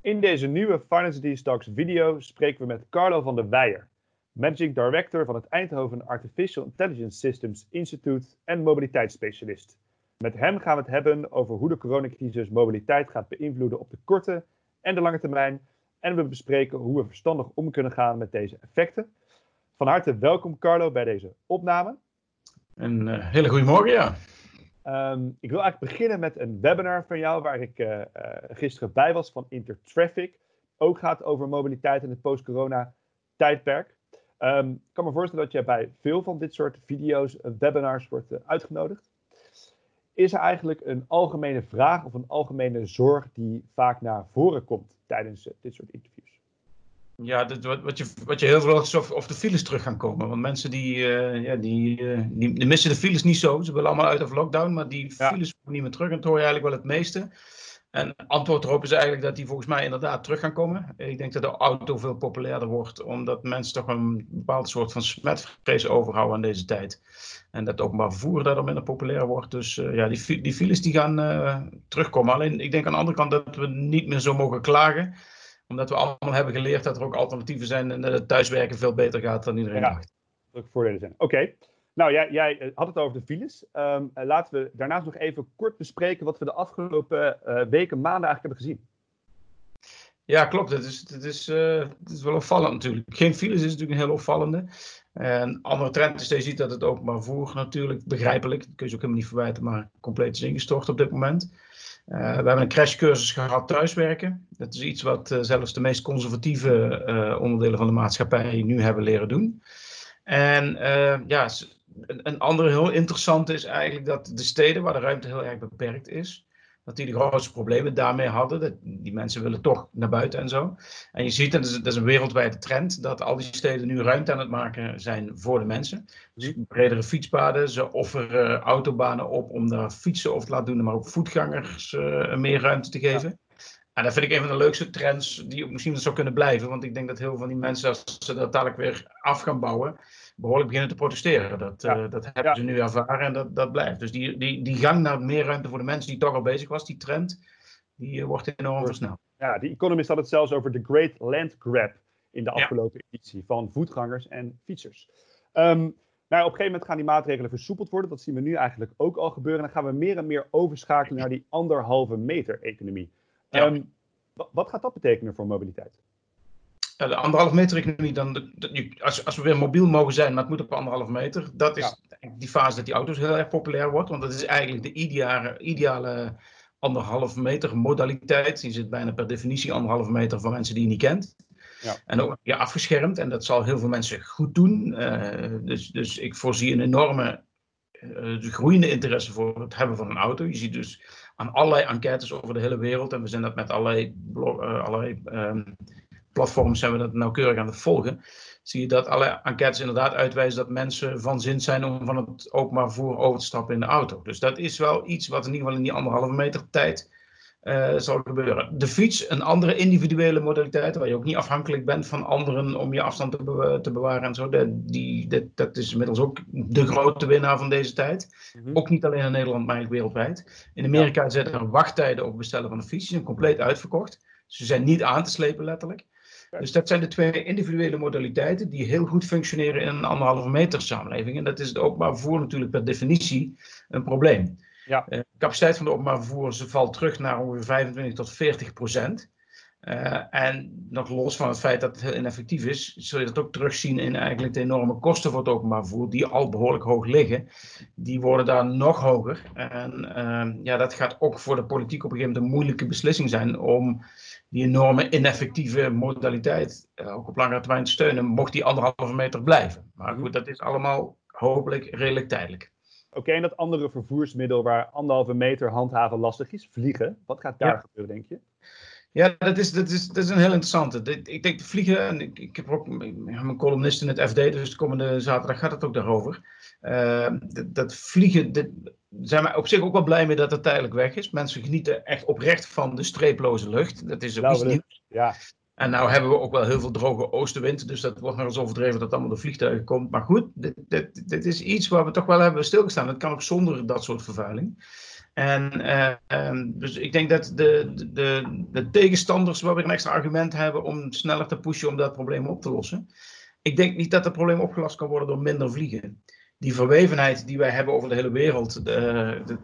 In deze nieuwe Finance These Talks video spreken we met Carlo van der Weijer, Managing Director van het Eindhoven Artificial Intelligence Systems Institute en mobiliteitsspecialist. Met hem gaan we het hebben over hoe de coronacrisis mobiliteit gaat beïnvloeden op de korte en de lange termijn. En we bespreken hoe we verstandig om kunnen gaan met deze effecten. Van harte welkom Carlo bij deze opname. Een uh, hele goede morgen, ja. Um, ik wil eigenlijk beginnen met een webinar van jou waar ik uh, uh, gisteren bij was van Intertraffic. Ook gaat over mobiliteit in het post-corona tijdperk. Um, ik kan me voorstellen dat je bij veel van dit soort video's, webinars wordt uitgenodigd. Is er eigenlijk een algemene vraag of een algemene zorg die vaak naar voren komt tijdens dit soort interviews? Ja, dit, wat, wat, je, wat je heel veel is of, of de files terug gaan komen. Want mensen die, uh, ja, die, uh, die, die, missen de files niet zo. Ze willen allemaal uit of lockdown, maar die ja. files komen niet meer terug. En dat hoor je eigenlijk wel het meeste. En antwoord erop is eigenlijk dat die volgens mij inderdaad terug gaan komen. Ik denk dat de auto veel populairder wordt, omdat mensen toch een bepaald soort van smetvrees overhouden aan deze tijd. En dat openbaar vervoer daardoor minder populair wordt. Dus uh, ja, die, die files die gaan terugkomen. Alleen ik denk aan de andere kant dat we niet meer zo mogen klagen omdat we allemaal hebben geleerd dat er ook alternatieven zijn en dat het thuiswerken veel beter gaat dan iedereen ja, dacht. Dat ook voordelen zijn. Oké. Nou, jij, jij, eh, had het over de files. Um, laten we daarnaast nog even kort bespreken wat we de afgelopen uh, weken, maanden eigenlijk hebben gezien. Ja, klopt. Het is, het, is, uh, het is wel opvallend natuurlijk. Geen files is natuurlijk een heel opvallende. En andere trend is dat je ziet dat het openbaar vervoer natuurlijk, begrijpelijk, dat kun je ook helemaal niet verwijten, maar compleet is ingestort op dit moment. Uh, we hebben een crashcursus gehad thuiswerken. Dat is iets wat uh, zelfs de meest conservatieve uh, onderdelen van de maatschappij nu hebben leren doen. En ja, een, een andere heel interessante is eigenlijk dat de steden waar de ruimte heel erg beperkt is, dat die de grootste problemen daarmee hadden. Dat, die mensen willen toch naar buiten en zo. En je ziet, en dat is, dat is een wereldwijde trend, dat al die steden nu ruimte aan het maken zijn voor de mensen. Dus bredere fietspaden, ze offeren autobanen op om daar fietsen over te laten doen, maar ook voetgangers uh, meer ruimte te geven. Ja. En dat vind ik een van de leukste trends die misschien zou kunnen blijven. Want ik denk dat heel veel van die mensen, als ze dat dadelijk weer af gaan bouwen, behoorlijk beginnen te protesteren. Dat, ja. uh, dat hebben ja. ze nu ervaren en dat, dat blijft. Dus die, die, die gang naar meer ruimte voor de mensen die toch al bezig was, die trend, die uh, wordt enorm versneld. Ja, die Economist had het zelfs over de Great Land Grab in de afgelopen editie van voetgangers en fietsers. Um, nou, op een gegeven moment gaan die maatregelen versoepeld worden. Dat zien we nu eigenlijk ook al gebeuren. En dan gaan we meer en meer overschakelen naar die anderhalve meter economie. Um, wat gaat dat betekenen voor mobiliteit? Ja, de anderhalf meter economie, dan de, de, als, als we weer mobiel mogen zijn, maar het moet op anderhalf meter, dat is ja. die fase dat die auto's heel erg populair wordt. Want dat is eigenlijk de ideale, ideale anderhalf meter modaliteit. Die zit bijna per definitie anderhalf meter voor mensen die je niet kent. Ja. En ook ja, afgeschermd. En dat zal heel veel mensen goed doen. Uh, dus, dus ik voorzie een enorme uh, groeiende interesse voor het hebben van een auto. Je ziet dus aan allerlei enquêtes over de hele wereld. En we zijn dat met allerlei, blog, uh, allerlei um, platforms zijn we dat nauwkeurig aan het volgen. Zie je dat alle enquêtes inderdaad uitwijzen dat mensen van zin zijn om van het openbaar vervoer over te stappen in de auto. Dus dat is wel iets wat in ieder geval in die anderhalve meter tijd uh, zal gebeuren. De fiets, een andere individuele modaliteit, waar je ook niet afhankelijk bent van anderen om je afstand te, be te bewaren en zo. De, die, de, dat is inmiddels ook de grote winnaar van deze tijd. Mm -hmm. Ook niet alleen in Nederland, maar eigenlijk wereldwijd. In Amerika ja. zijn er wachttijden op bestellen van een fiets, die zijn compleet uitverkocht. Ze zijn niet aan te slepen letterlijk. Dus dat zijn de twee individuele modaliteiten die heel goed functioneren in een anderhalve meter samenleving. En dat is het openbaar vervoer natuurlijk per definitie een probleem. Ja. Uh, de capaciteit van de openbaar vervoer valt terug naar ongeveer 25 tot 40 procent. Uh, en nog los van het feit dat het heel ineffectief is, zul je dat ook terugzien in eigenlijk de enorme kosten voor het openbaar vervoer, die al behoorlijk hoog liggen. Die worden daar nog hoger. En uh, ja, dat gaat ook voor de politiek op een gegeven moment een moeilijke beslissing zijn om die enorme ineffectieve modaliteit uh, ook op langere termijn te steunen, mocht die anderhalve meter blijven. Maar goed, dat is allemaal hopelijk redelijk tijdelijk. Oké, okay, en dat andere vervoersmiddel waar anderhalve meter handhaven lastig is, vliegen. Wat gaat daar ja. gebeuren, denk je? Ja, dat is, dat, is, dat is een heel interessante. Ik denk vliegen, en ik, ik heb ook mijn columnist in het FD, dus de komende zaterdag gaat het ook daarover. Uh, dat, dat, vliegen, dat, zijn we op zich ook wel blij mee dat het tijdelijk weg is. Mensen genieten echt oprecht van de streeploze lucht. Dat is ook iets nieuws. Ja. En nou hebben we ook wel heel veel droge oostenwind, dus dat wordt nog eens overdreven dat allemaal de vliegtuigen komt. Maar goed, dit, dit, dit is iets waar we toch wel hebben stilgestaan. Het kan ook zonder dat soort vervuiling. En uh, dus ik denk dat de, de, de tegenstanders wel weer een extra argument hebben om sneller te pushen om dat probleem op te lossen. Ik denk niet dat het probleem opgelost kan worden door minder vliegen die verwevenheid die wij hebben over de hele wereld,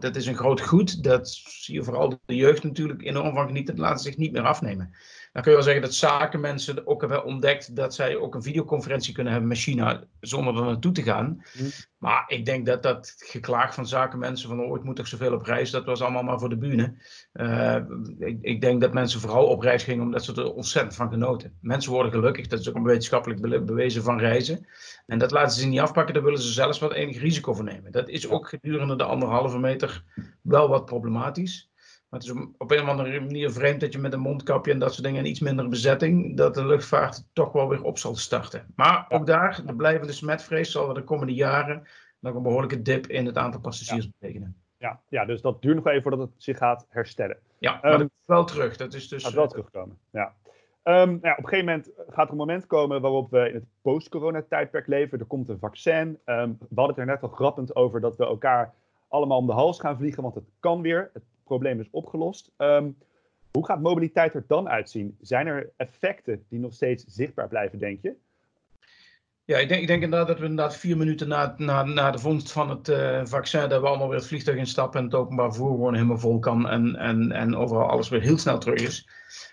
dat, is een groot goed. Dat zie je vooral de jeugd natuurlijk enorm van genieten. Dat laten zich niet meer afnemen. Dan kun je wel zeggen dat zakenmensen ook hebben ontdekt dat zij ook een videoconferentie kunnen hebben met China zonder er naartoe te gaan. Mhm. Maar ik denk dat dat geklaag van zakenmensen van ooit oh, moet toch zoveel op reis, dat was allemaal maar voor de bühne. Uh, ik, ik, denk dat mensen vooral op reis gingen omdat ze er ontzettend van genoten. Mensen worden gelukkig, dat is ook een wetenschappelijk bewezen van reizen. En dat laten ze niet afpakken, daar willen ze zelfs wat enig risico voor nemen. Dat is ook gedurende de anderhalve meter wel wat problematisch. Maar het is op een of andere manier vreemd dat je met een mondkapje en dat soort dingen en iets minder bezetting, dat de luchtvaart toch wel weer op zal starten. Maar ook daar, de blijvende smetvrees zal er de komende jaren nog een behoorlijke dip in het aantal passagiers betekenen. Ja, ja, dus dat duurt nog even voordat het zich gaat herstellen. Ja, maar um, wel terug. Dat is dus, gaat wel terugkomen, ja. Um, nou ja, op een gegeven moment gaat er een moment komen waarop we in het post-corona-tijdperk leven. Er komt een vaccin. Um, we hadden het er net al grappend over dat we elkaar allemaal om de hals gaan vliegen, want het kan weer. Het probleem is opgelost. Um, hoe gaat mobiliteit er dan uitzien? Zijn er effecten die nog steeds zichtbaar blijven, denk je? Ja, ik denk, ik denk inderdaad dat we inderdaad vier minuten na, na, na de vondst van het uh, vaccin, dat we allemaal weer het vliegtuig instappen en het openbaar vervoer gewoon helemaal vol kan en, en, en overal alles weer heel snel terug is.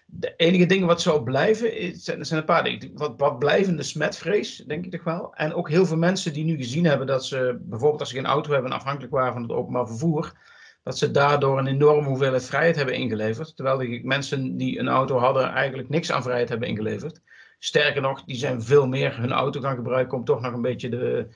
De enige dingen wat zou blijven, zijn, een paar dingen. Wat, wat blijvende smetvrees, denk ik toch wel. En ook heel veel mensen die nu gezien hebben dat ze, bijvoorbeeld als ze geen auto hebben en afhankelijk waren van het openbaar vervoer, dat ze daardoor een enorme hoeveelheid vrijheid hebben ingeleverd. Terwijl de mensen die een auto hadden eigenlijk niks aan vrijheid hebben ingeleverd. Sterker nog, die zijn veel meer hun auto gaan gebruiken om toch nog een beetje de,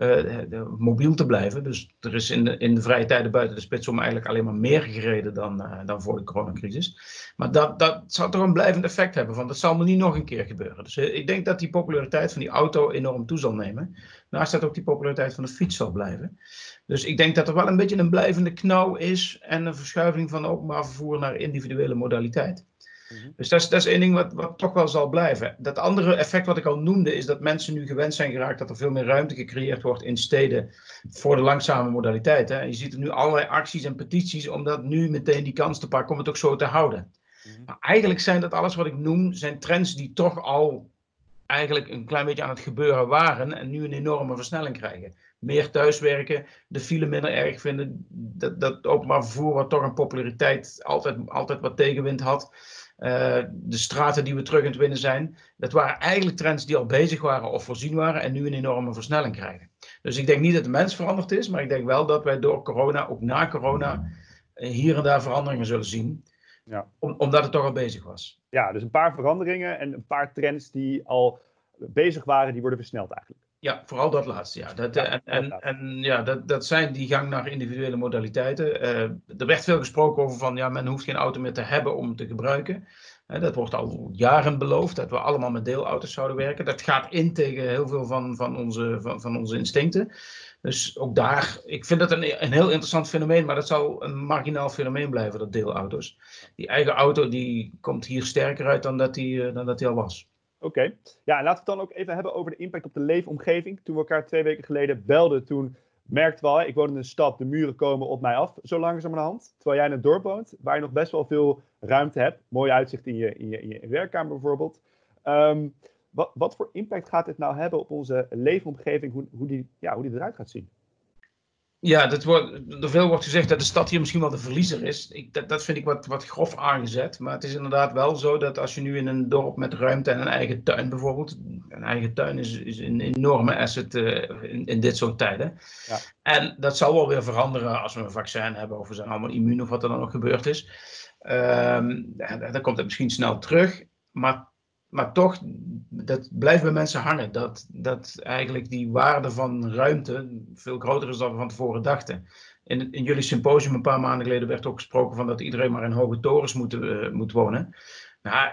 uh, mobiel te blijven. Dus er is in de, in de vrije tijden buiten de spits om eigenlijk alleen maar meer gereden dan, uh, dan voor de coronacrisis. Maar dat, dat zal toch een blijvend effect hebben, want dat zal me niet nog een keer gebeuren. Dus ik denk dat die populariteit van die auto enorm toe zal nemen. Naast dat ook die populariteit van de fiets zal blijven. Dus ik denk dat er wel een beetje een blijvende knauw is en een verschuiving van openbaar vervoer naar individuele modaliteit. Mhm. Dus dat is, dat is één ding wat, wat toch wel zal blijven. Dat andere effect wat ik al noemde, is dat mensen nu gewend zijn geraakt dat er veel meer ruimte gecreëerd wordt in steden voor de langzame modaliteit. Hè. Je ziet er nu allerlei acties en petities om dat nu meteen die kans te pakken om het ook zo te houden. Mhm. Maar eigenlijk zijn dat alles wat ik noem, zijn trends die toch al eigenlijk een klein beetje aan het gebeuren waren en nu een enorme versnelling krijgen. Meer thuiswerken, de file minder erg vinden, dat, dat openbaar vervoer wat toch een populariteit altijd, altijd wat tegenwind had. Uh, de straten die we terug aan het winnen zijn. Dat waren eigenlijk trends die al bezig waren of voorzien waren en nu een enorme versnelling krijgen. Dus ik denk niet dat de mens veranderd is, maar ik denk wel dat wij door corona, ook na corona, eh, hier en daar veranderingen zullen zien. Ja. omdat het toch al bezig was. Ja, dus een paar veranderingen en een paar trends die al bezig waren, die worden versneld eigenlijk. Ja, vooral dat laatste. Ja. Dat, ja, en en, en ja, dat, dat zijn die gang naar individuele modaliteiten. Uh, er werd veel gesproken over van ja, men hoeft geen auto meer te hebben om te gebruiken. Uh, dat wordt al jaren beloofd, dat we allemaal met deelauto's zouden werken. Dat gaat in tegen heel veel van, van, onze, van, van onze instincten. Dus ook daar, ik vind dat een, een heel interessant fenomeen, maar dat zal een marginaal fenomeen blijven, dat deelauto's. Die eigen auto die komt hier sterker uit dan dat die, uh, dan dat die al was. Oké. Ja, en laten we het dan ook even hebben over de impact op de leefomgeving. Toen we elkaar twee weken geleden belden, toen merkten we, ik woon in een stad, de muren komen op mij af, zo langzamerhand. Terwijl jij in het dorp woont, waar je nog best wel veel ruimte hebt. Mooi uitzicht in je, in je, in je werkkamer bijvoorbeeld. Ehm, wat, wat voor impact gaat dit nou hebben op onze leefomgeving, hoe, hoe, die, ja, hoe die eruit gaat zien? Ja, dat wordt, er veel wordt gezegd dat de stad hier misschien wel de verliezer is. Ik, dat, dat vind ik wat, wat grof aangezet. Maar het is inderdaad wel zo dat als je nu in een dorp met ruimte en een eigen tuin bijvoorbeeld. Een eigen tuin is, is een enorme asset uh, in, in dit soort tijden. Ja. En dat zal wel weer veranderen als we een vaccin hebben of we zijn allemaal immuun of wat er dan nog gebeurd is. Um, dan komt het misschien snel terug. Maar maar toch, dat blijft bij mensen hangen. Dat, dat eigenlijk die waarde van ruimte veel groter is dan we van tevoren dachten. In, in jullie symposium een paar maanden geleden werd ook gesproken van dat iedereen maar in hoge torens moet, uh, moet wonen. Nou,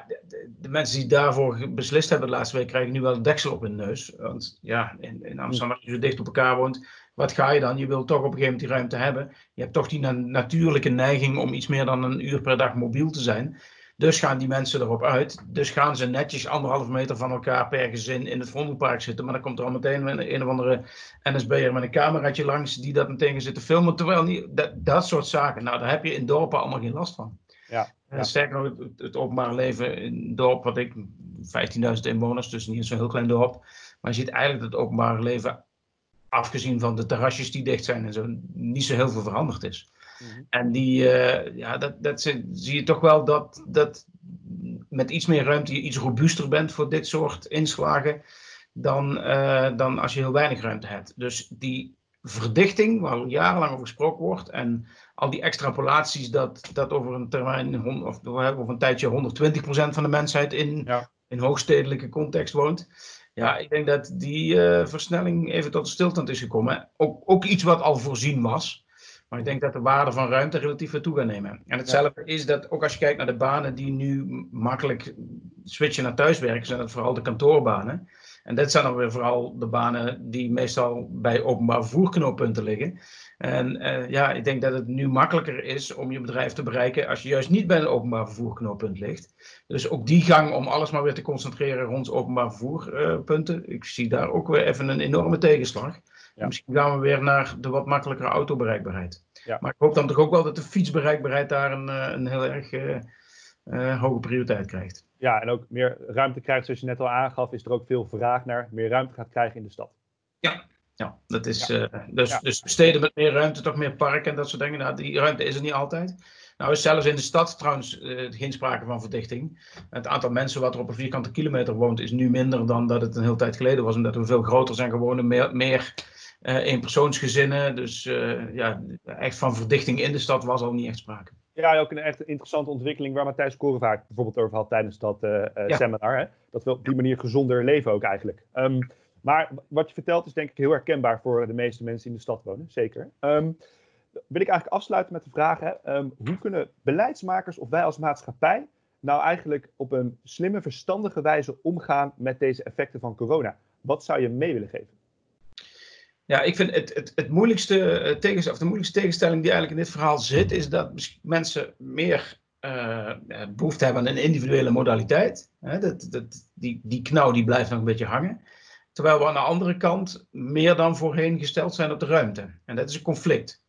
de, mensen die daarvoor beslist hebben de laatste week krijgen nu wel een deksel op hun neus. Want ja, in, in Amsterdam, als je zo dicht op elkaar woont, wat ga je dan? Je wilt toch op een gegeven moment die ruimte hebben. Je hebt toch die natuurlijke neiging om iets meer dan een uur per dag mobiel te zijn. Dus gaan die mensen erop uit. Dus gaan ze netjes anderhalf meter van elkaar per gezin in het Vondelpark zitten. Maar dan komt er al meteen een, een of andere NSB'er met een cameraatje langs die dat meteen gaat zitten filmen. Terwijl niet, dat, dat soort zaken, nou daar heb je in dorpen allemaal geen last van. Ja, ja. Sterker nog, het, het openbaar leven in het dorp, wat ik, 15.000 inwoners, dus niet zo'n heel klein dorp. Maar je ziet eigenlijk dat het openbare leven, afgezien van de terrasjes die dicht zijn en zo, niet zo heel veel veranderd is. Mhm. En die, uh, ja, dat, dat zie je toch wel dat, dat met iets meer ruimte je iets robuuster bent voor dit soort inslagen dan, uh, dan als je heel weinig ruimte hebt. Dus die verdichting, waar jarenlang over gesproken wordt, en al die extrapolaties dat, dat over een termijn, of over een tijdje 120% van de mensheid in, ja. in hoogstedelijke context woont. Ja, ik denk dat die uh, versnelling even tot stilstand is gekomen. Ook, ook iets wat al voorzien was. Maar ik denk dat de waarde van ruimte relatief weer toe gaat nemen. En hetzelfde is dat ook als je kijkt naar de banen die nu makkelijk switchen naar thuiswerken, zijn dat vooral de kantoorbanen. En dit zijn dan weer vooral de banen die meestal bij openbaar vervoerknooppunten liggen. En uh, ja, ik denk dat het nu makkelijker is om je bedrijf te bereiken als je juist niet bij een openbaar vervoerknooppunt ligt. Dus ook die gang om alles maar weer te concentreren rond openbaar vervoerpunten. Ik zie daar ook weer even een enorme tegenslag. Ja. Misschien gaan we weer naar de wat makkelijkere autobereikbaarheid. Ja. Maar ik hoop dan toch ook wel dat de fietsbereikbaarheid daar een, eh, een heel erg uh, hoge prioriteit krijgt. Ja, en ook meer ruimte krijgt, zoals je net al aangaf, is er ook veel vraag naar meer ruimte gaat krijgen in de stad. Ja, ja dat is. Ja. Uh, dus, ja. dus steden met meer ruimte, toch meer parken en dat soort dingen. Nou, die ruimte is er niet altijd. Nou is zelfs in de stad trouwens uh, geen sprake van verdichting. Het aantal mensen wat er op een vierkante kilometer woont is nu minder dan dat het een hele tijd geleden was. Omdat we veel groter zijn geworden, meer, meer eenpersoonsgezinnen. Dus uh, ja, echt van verdichting in de stad was al niet echt sprake. Ja, ook een echt interessante ontwikkeling waar Matthijs Korenvaart bijvoorbeeld over had tijdens dat uh, ja. seminar. Hè? Dat we op die manier gezonder leven ook eigenlijk. Um, maar wat je vertelt is denk ik heel herkenbaar voor de meeste mensen die in de stad wonen, zeker. Um, wil ik eigenlijk afsluiten met de vraag, hè, um, hoe kunnen beleidsmakers of wij als maatschappij nou eigenlijk op een slimme, verstandige wijze omgaan met deze effecten van corona? Wat zou je mee willen geven? Ja, ik vind het, het, het moeilijkste tegens, of de moeilijkste tegenstelling die eigenlijk in dit verhaal zit, is dat mensen meer uh, behoefte hebben aan een individuele modaliteit. Hè, dat, dat, die, die knauw die blijft nog een beetje hangen. Terwijl we aan de andere kant meer dan voorheen gesteld zijn op de ruimte. En dat is een conflict.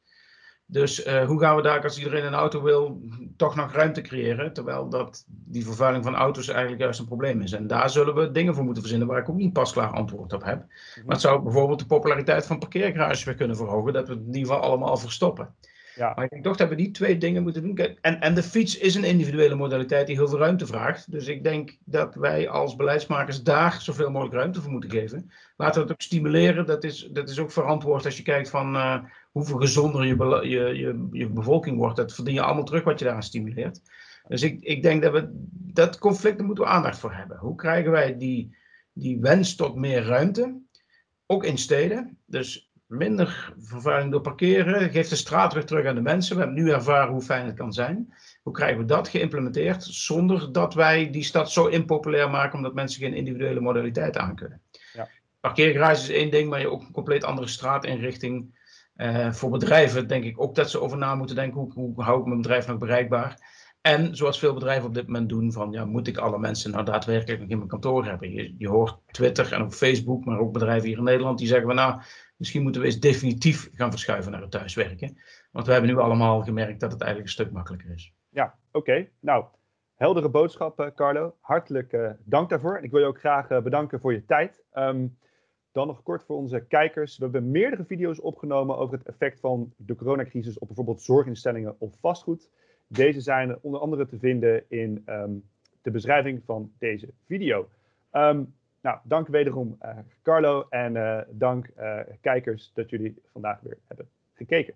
Dus uh, hoe gaan we daar, als iedereen een auto wil, toch nog ruimte creëren? Terwijl dat, die vervuiling van auto's eigenlijk juist een probleem is. En daar zullen we dingen voor moeten verzinnen waar ik ook niet pasklaar antwoord op heb. Maar het zou bijvoorbeeld de populariteit van parkeergarages weer kunnen verhogen. Dat we het in ieder geval allemaal verstoppen. Ja. Maar ik denk toch dat we die twee dingen moeten doen. En, en de fiets is een individuele modaliteit die heel veel ruimte vraagt. Dus ik denk dat wij als beleidsmakers daar zoveel mogelijk ruimte voor moeten geven. Laten we het ook stimuleren. Dat is, dat is ook verantwoord als je kijkt van uh, hoeveel gezonder je, je, je, je bevolking wordt. Dat verdien je allemaal terug wat je daaraan stimuleert. Dus ik, ik denk dat we dat conflict, daar moeten aandacht voor hebben. Hoe krijgen wij die, die wens tot meer ruimte, ook in steden? Dus minder vervuiling door parkeren, geeft de straat weer terug aan de mensen. We hebben nu ervaren hoe fijn het kan zijn. Hoe krijgen we dat geïmplementeerd zonder dat wij die stad zo impopulair maken omdat mensen geen individuele modaliteit aan kunnen? Ja. Parkeergarage is één ding, maar je hebt ook een compleet andere straatinrichting. Uh, voor bedrijven denk ik ook dat ze over na moeten denken: hoe, hoe hou ik mijn bedrijf nog bereikbaar? En zoals veel bedrijven op dit moment doen, van ja, moet ik alle mensen nou daadwerkelijk nog in mijn kantoor hebben? Je, je hoort Twitter en op Facebook, maar ook bedrijven hier in Nederland die zeggen van nou, misschien moeten we eens definitief gaan verschuiven naar het thuiswerken. Want we hebben nu allemaal gemerkt dat het eigenlijk een stuk makkelijker is. Ja, oké. Nou, heldere boodschap, eh, Carlo. Hartelijk uh, dank daarvoor. Ik wil je ook graag uh, bedanken voor je tijd. Um, dan nog kort voor onze kijkers. We hebben meerdere video's opgenomen over het effect van de coronacrisis op bijvoorbeeld zorginstellingen of vastgoed. Deze zijn onder andere te vinden in um, de beschrijving van deze video. Um, nou, dank wederom uh, Carlo en uh, dank uh, kijkers dat jullie vandaag weer hebben gekeken.